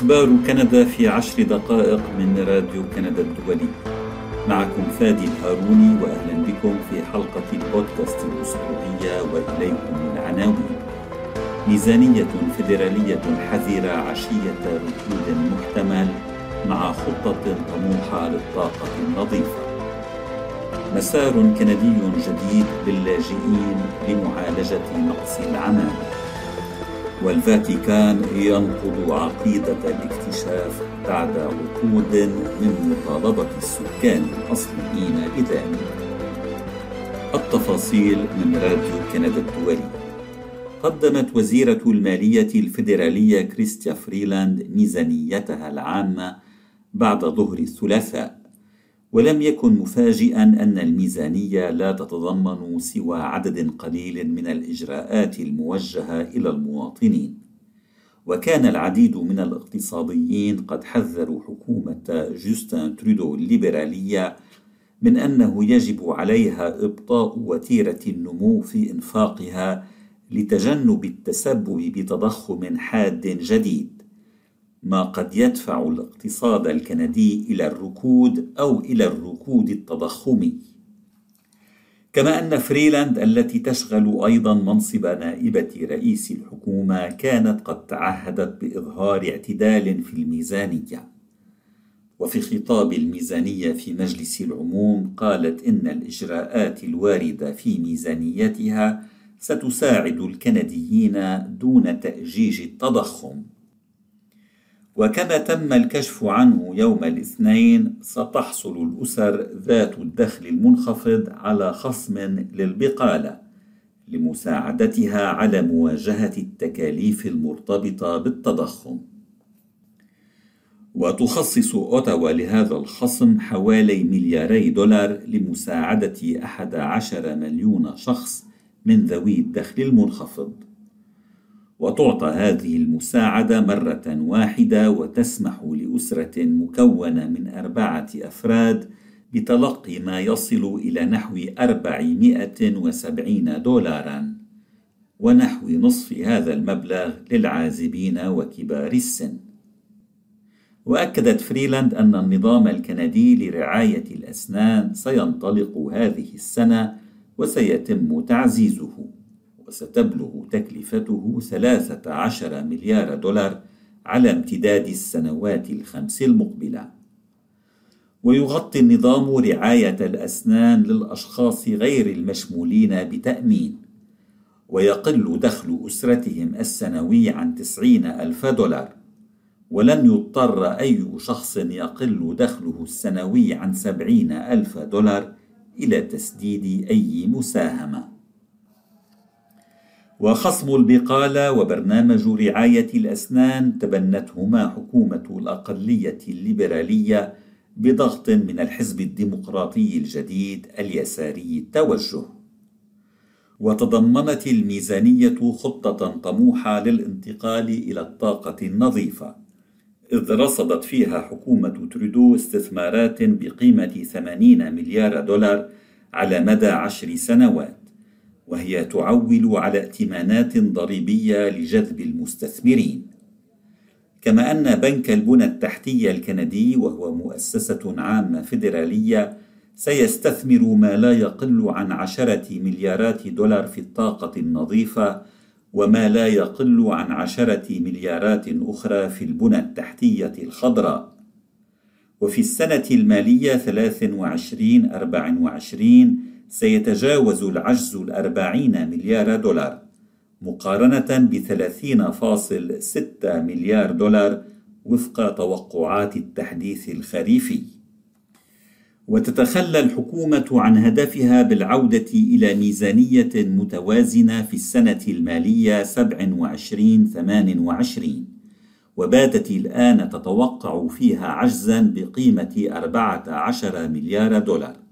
أخبار كندا في عشر دقائق من راديو كندا الدولي. معكم فادي الهاروني وأهلا بكم في حلقة البودكاست الأسبوعية وإليكم العناوين. ميزانية فيدرالية حذرة عشية ركود محتمل مع خطة طموحة للطاقة النظيفة. مسار كندي جديد للاجئين لمعالجة نقص العمالة والفاتيكان ينقض عقيدة الاكتشاف بعد عقود من مطالبة السكان الأصليين بذلك. التفاصيل من راديو كندا الدولي. قدمت وزيرة المالية الفيدرالية كريستيا فريلاند ميزانيتها العامة بعد ظهر الثلاثاء ولم يكن مفاجئا أن الميزانية لا تتضمن سوى عدد قليل من الإجراءات الموجهة إلى المواطنين. وكان العديد من الاقتصاديين قد حذروا حكومة جوستن ترودو الليبرالية من أنه يجب عليها إبطاء وتيرة النمو في إنفاقها لتجنب التسبب بتضخم حاد جديد. ما قد يدفع الاقتصاد الكندي إلى الركود أو إلى الركود التضخمي. كما أن فريلاند التي تشغل أيضا منصب نائبة رئيس الحكومة كانت قد تعهدت بإظهار اعتدال في الميزانية. وفي خطاب الميزانية في مجلس العموم قالت إن الإجراءات الواردة في ميزانيتها ستساعد الكنديين دون تأجيج التضخم. وكما تم الكشف عنه يوم الاثنين ستحصل الأسر ذات الدخل المنخفض على خصم للبقالة لمساعدتها على مواجهة التكاليف المرتبطة بالتضخم. وتخصص أوتاوا لهذا الخصم حوالي ملياري دولار لمساعدة أحد عشر مليون شخص من ذوي الدخل المنخفض. وتعطى هذه المساعدة مرة واحدة وتسمح لأسرة مكونة من أربعة أفراد بتلقي ما يصل إلى نحو 470 دولارا ونحو نصف هذا المبلغ للعازبين وكبار السن. وأكدت فريلاند أن النظام الكندي لرعاية الأسنان سينطلق هذه السنة وسيتم تعزيزه. وستبلغ تكلفته 13 مليار دولار على امتداد السنوات الخمس المقبلة. ويغطي النظام رعاية الأسنان للأشخاص غير المشمولين بتأمين ويقل دخل أسرتهم السنوي عن تسعين ألف دولار. ولن يضطر أي شخص يقل دخله السنوي عن سبعين ألف دولار إلى تسديد أي مساهمة. وخصم البقالة وبرنامج رعاية الأسنان تبنتهما حكومة الأقلية الليبرالية بضغط من الحزب الديمقراطي الجديد اليساري التوجه وتضمنت الميزانية خطة طموحة للانتقال إلى الطاقة النظيفة إذ رصدت فيها حكومة ترودو استثمارات بقيمة 80 مليار دولار على مدى عشر سنوات. وهي تعول على ائتمانات ضريبية لجذب المستثمرين. كما أن بنك البنى التحتيه الكندي وهو مؤسسة عامة فيدرالية سيستثمر ما لا يقل عن عشرة مليارات دولار في الطاقة النظيفة وما لا يقل عن عشرة مليارات أخرى في البنى التحتية الخضراء. وفي السنة المالية 23 24 سيتجاوز العجز الأربعين مليار دولار مقارنة بثلاثين فاصل ستة مليار دولار وفق توقعات التحديث الخريفي. وتتخلى الحكومة عن هدفها بالعودة إلى ميزانية متوازنة في السنة المالية 27 28 وباتت الآن تتوقع فيها عجزا بقيمة 14 مليار دولار.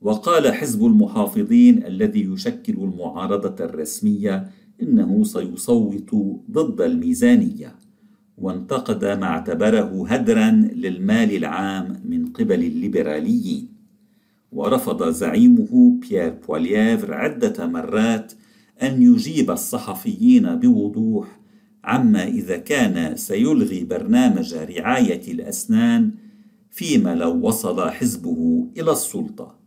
وقال حزب المحافظين الذي يشكل المعارضة الرسمية إنه سيصوت ضد الميزانية وانتقد ما اعتبره هدرا للمال العام من قبل الليبراليين. ورفض زعيمه بيير بولييفر عدة مرات أن يجيب الصحفيين بوضوح عما إذا كان سيلغي برنامج رعاية الأسنان فيما لو وصل حزبه إلى السلطة.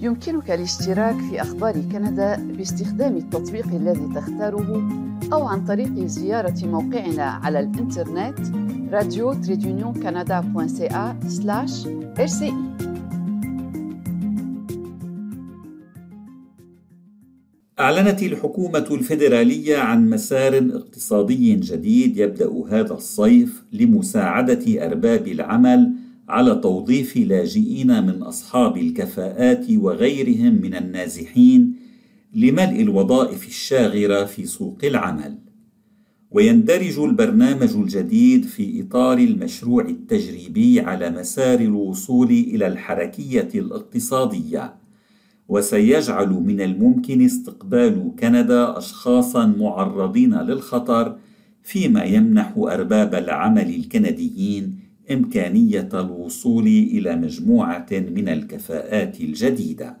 يمكنك الاشتراك في أخبار كندا باستخدام التطبيق الذي تختاره أو عن طريق زيارة موقعنا على الإنترنت radio rci أعلنت الحكومة الفيدرالية عن مسار اقتصادي جديد يبدأ هذا الصيف لمساعدة أرباب العمل على توظيف لاجئين من أصحاب الكفاءات وغيرهم من النازحين لملء الوظائف الشاغرة في سوق العمل. ويندرج البرنامج الجديد في إطار المشروع التجريبي على مسار الوصول إلى الحركية الاقتصادية. وسيجعل من الممكن استقبال كندا أشخاصا معرضين للخطر فيما يمنح أرباب العمل الكنديين إمكانية الوصول إلى مجموعة من الكفاءات الجديدة.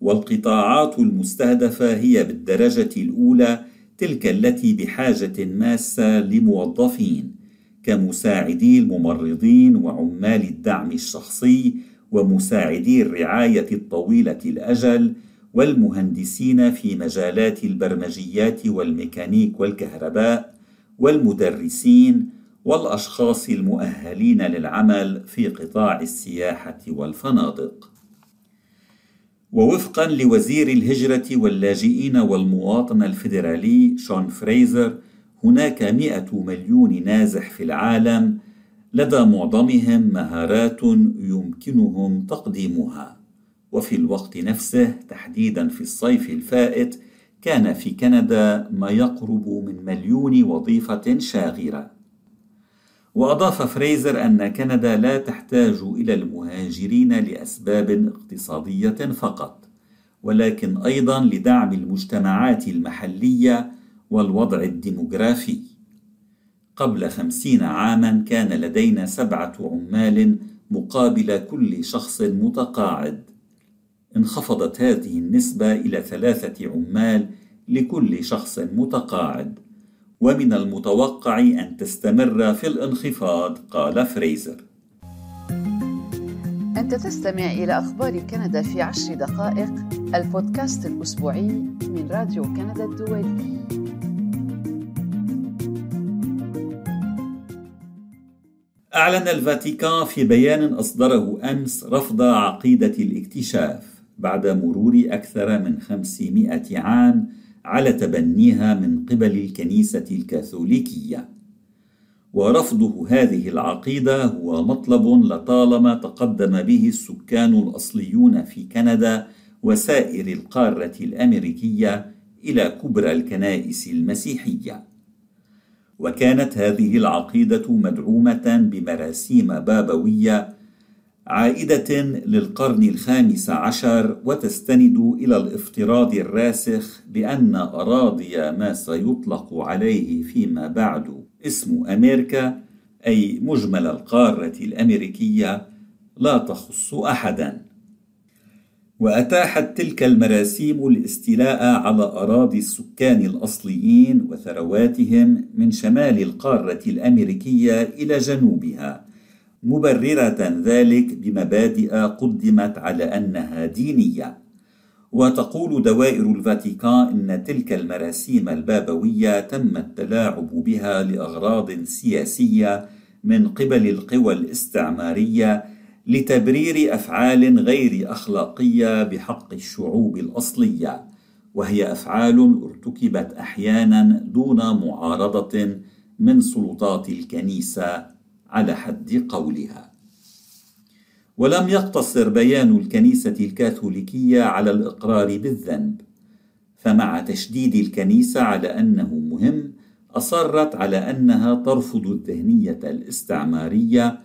والقطاعات المستهدفة هي بالدرجة الأولى تلك التي بحاجة ماسة لموظفين كمساعدي الممرضين وعمال الدعم الشخصي ومساعدي الرعاية الطويلة الأجل والمهندسين في مجالات البرمجيات والميكانيك والكهرباء والمدرسين والأشخاص المؤهلين للعمل في قطاع السياحة والفنادق. ووفقا لوزير الهجرة واللاجئين والمواطنة الفيدرالي شون فريزر هناك مئة مليون نازح في العالم لدى معظمهم مهارات يمكنهم تقديمها وفي الوقت نفسه تحديدا في الصيف الفائت كان في كندا ما يقرب من مليون وظيفة شاغرة وأضاف فريزر أن كندا لا تحتاج إلى المهاجرين لأسباب اقتصادية فقط ولكن أيضا لدعم المجتمعات المحلية والوضع الديموغرافي. قبل خمسين عاما كان لدينا سبعة عمال مقابل كل شخص متقاعد. انخفضت هذه النسبة إلى ثلاثة عمال لكل شخص متقاعد. ومن المتوقع أن تستمر في الانخفاض قال فريزر. أنت تستمع إلى أخبار كندا في عشر دقائق البودكاست الأسبوعي من راديو كندا الدولي. أعلن الفاتيكان في بيان أصدره أمس رفض عقيدة الاكتشاف بعد مرور أكثر من 500 عام على تبنيها من قبل الكنيسة الكاثوليكية. ورفضه هذه العقيدة هو مطلب لطالما تقدم به السكان الأصليون في كندا وسائر القارة الأمريكية إلى كبرى الكنائس المسيحية. وكانت هذه العقيدة مدعومة بمراسيم بابوية عائدة للقرن الخامس عشر وتستند إلى الافتراض الراسخ بأن أراضي ما سيطلق عليه فيما بعد اسم أمريكا أي مجمل القارة الأمريكية لا تخص أحدا. وأتاحت تلك المراسيم الاستيلاء على أراضي السكان الأصليين وثرواتهم من شمال القارة الأمريكية إلى جنوبها، مبررة ذلك بمبادئ قدمت على أنها دينية. وتقول دوائر الفاتيكان إن تلك المراسيم البابوية تم التلاعب بها لأغراض سياسية من قبل القوى الاستعمارية لتبرير أفعال غير أخلاقية بحق الشعوب الأصلية وهي أفعال ارتكبت أحيانا دون معارضة من سلطات الكنيسة على حد قولها. ولم يقتصر بيان الكنيسة الكاثوليكية على الإقرار بالذنب فمع تشديد الكنيسة على أنه مهم أصرت على أنها ترفض الذهنية الاستعمارية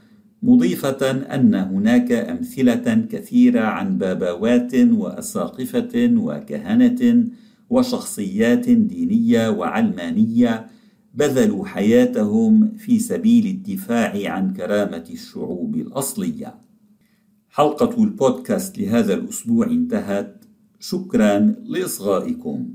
مضيفة أن هناك أمثلة كثيرة عن بابوات وأساقفة وكهنة وشخصيات دينية وعلمانية بذلوا حياتهم في سبيل الدفاع عن كرامة الشعوب الأصلية. حلقة البودكاست لهذا الأسبوع انتهت. شكرا لإصغائكم.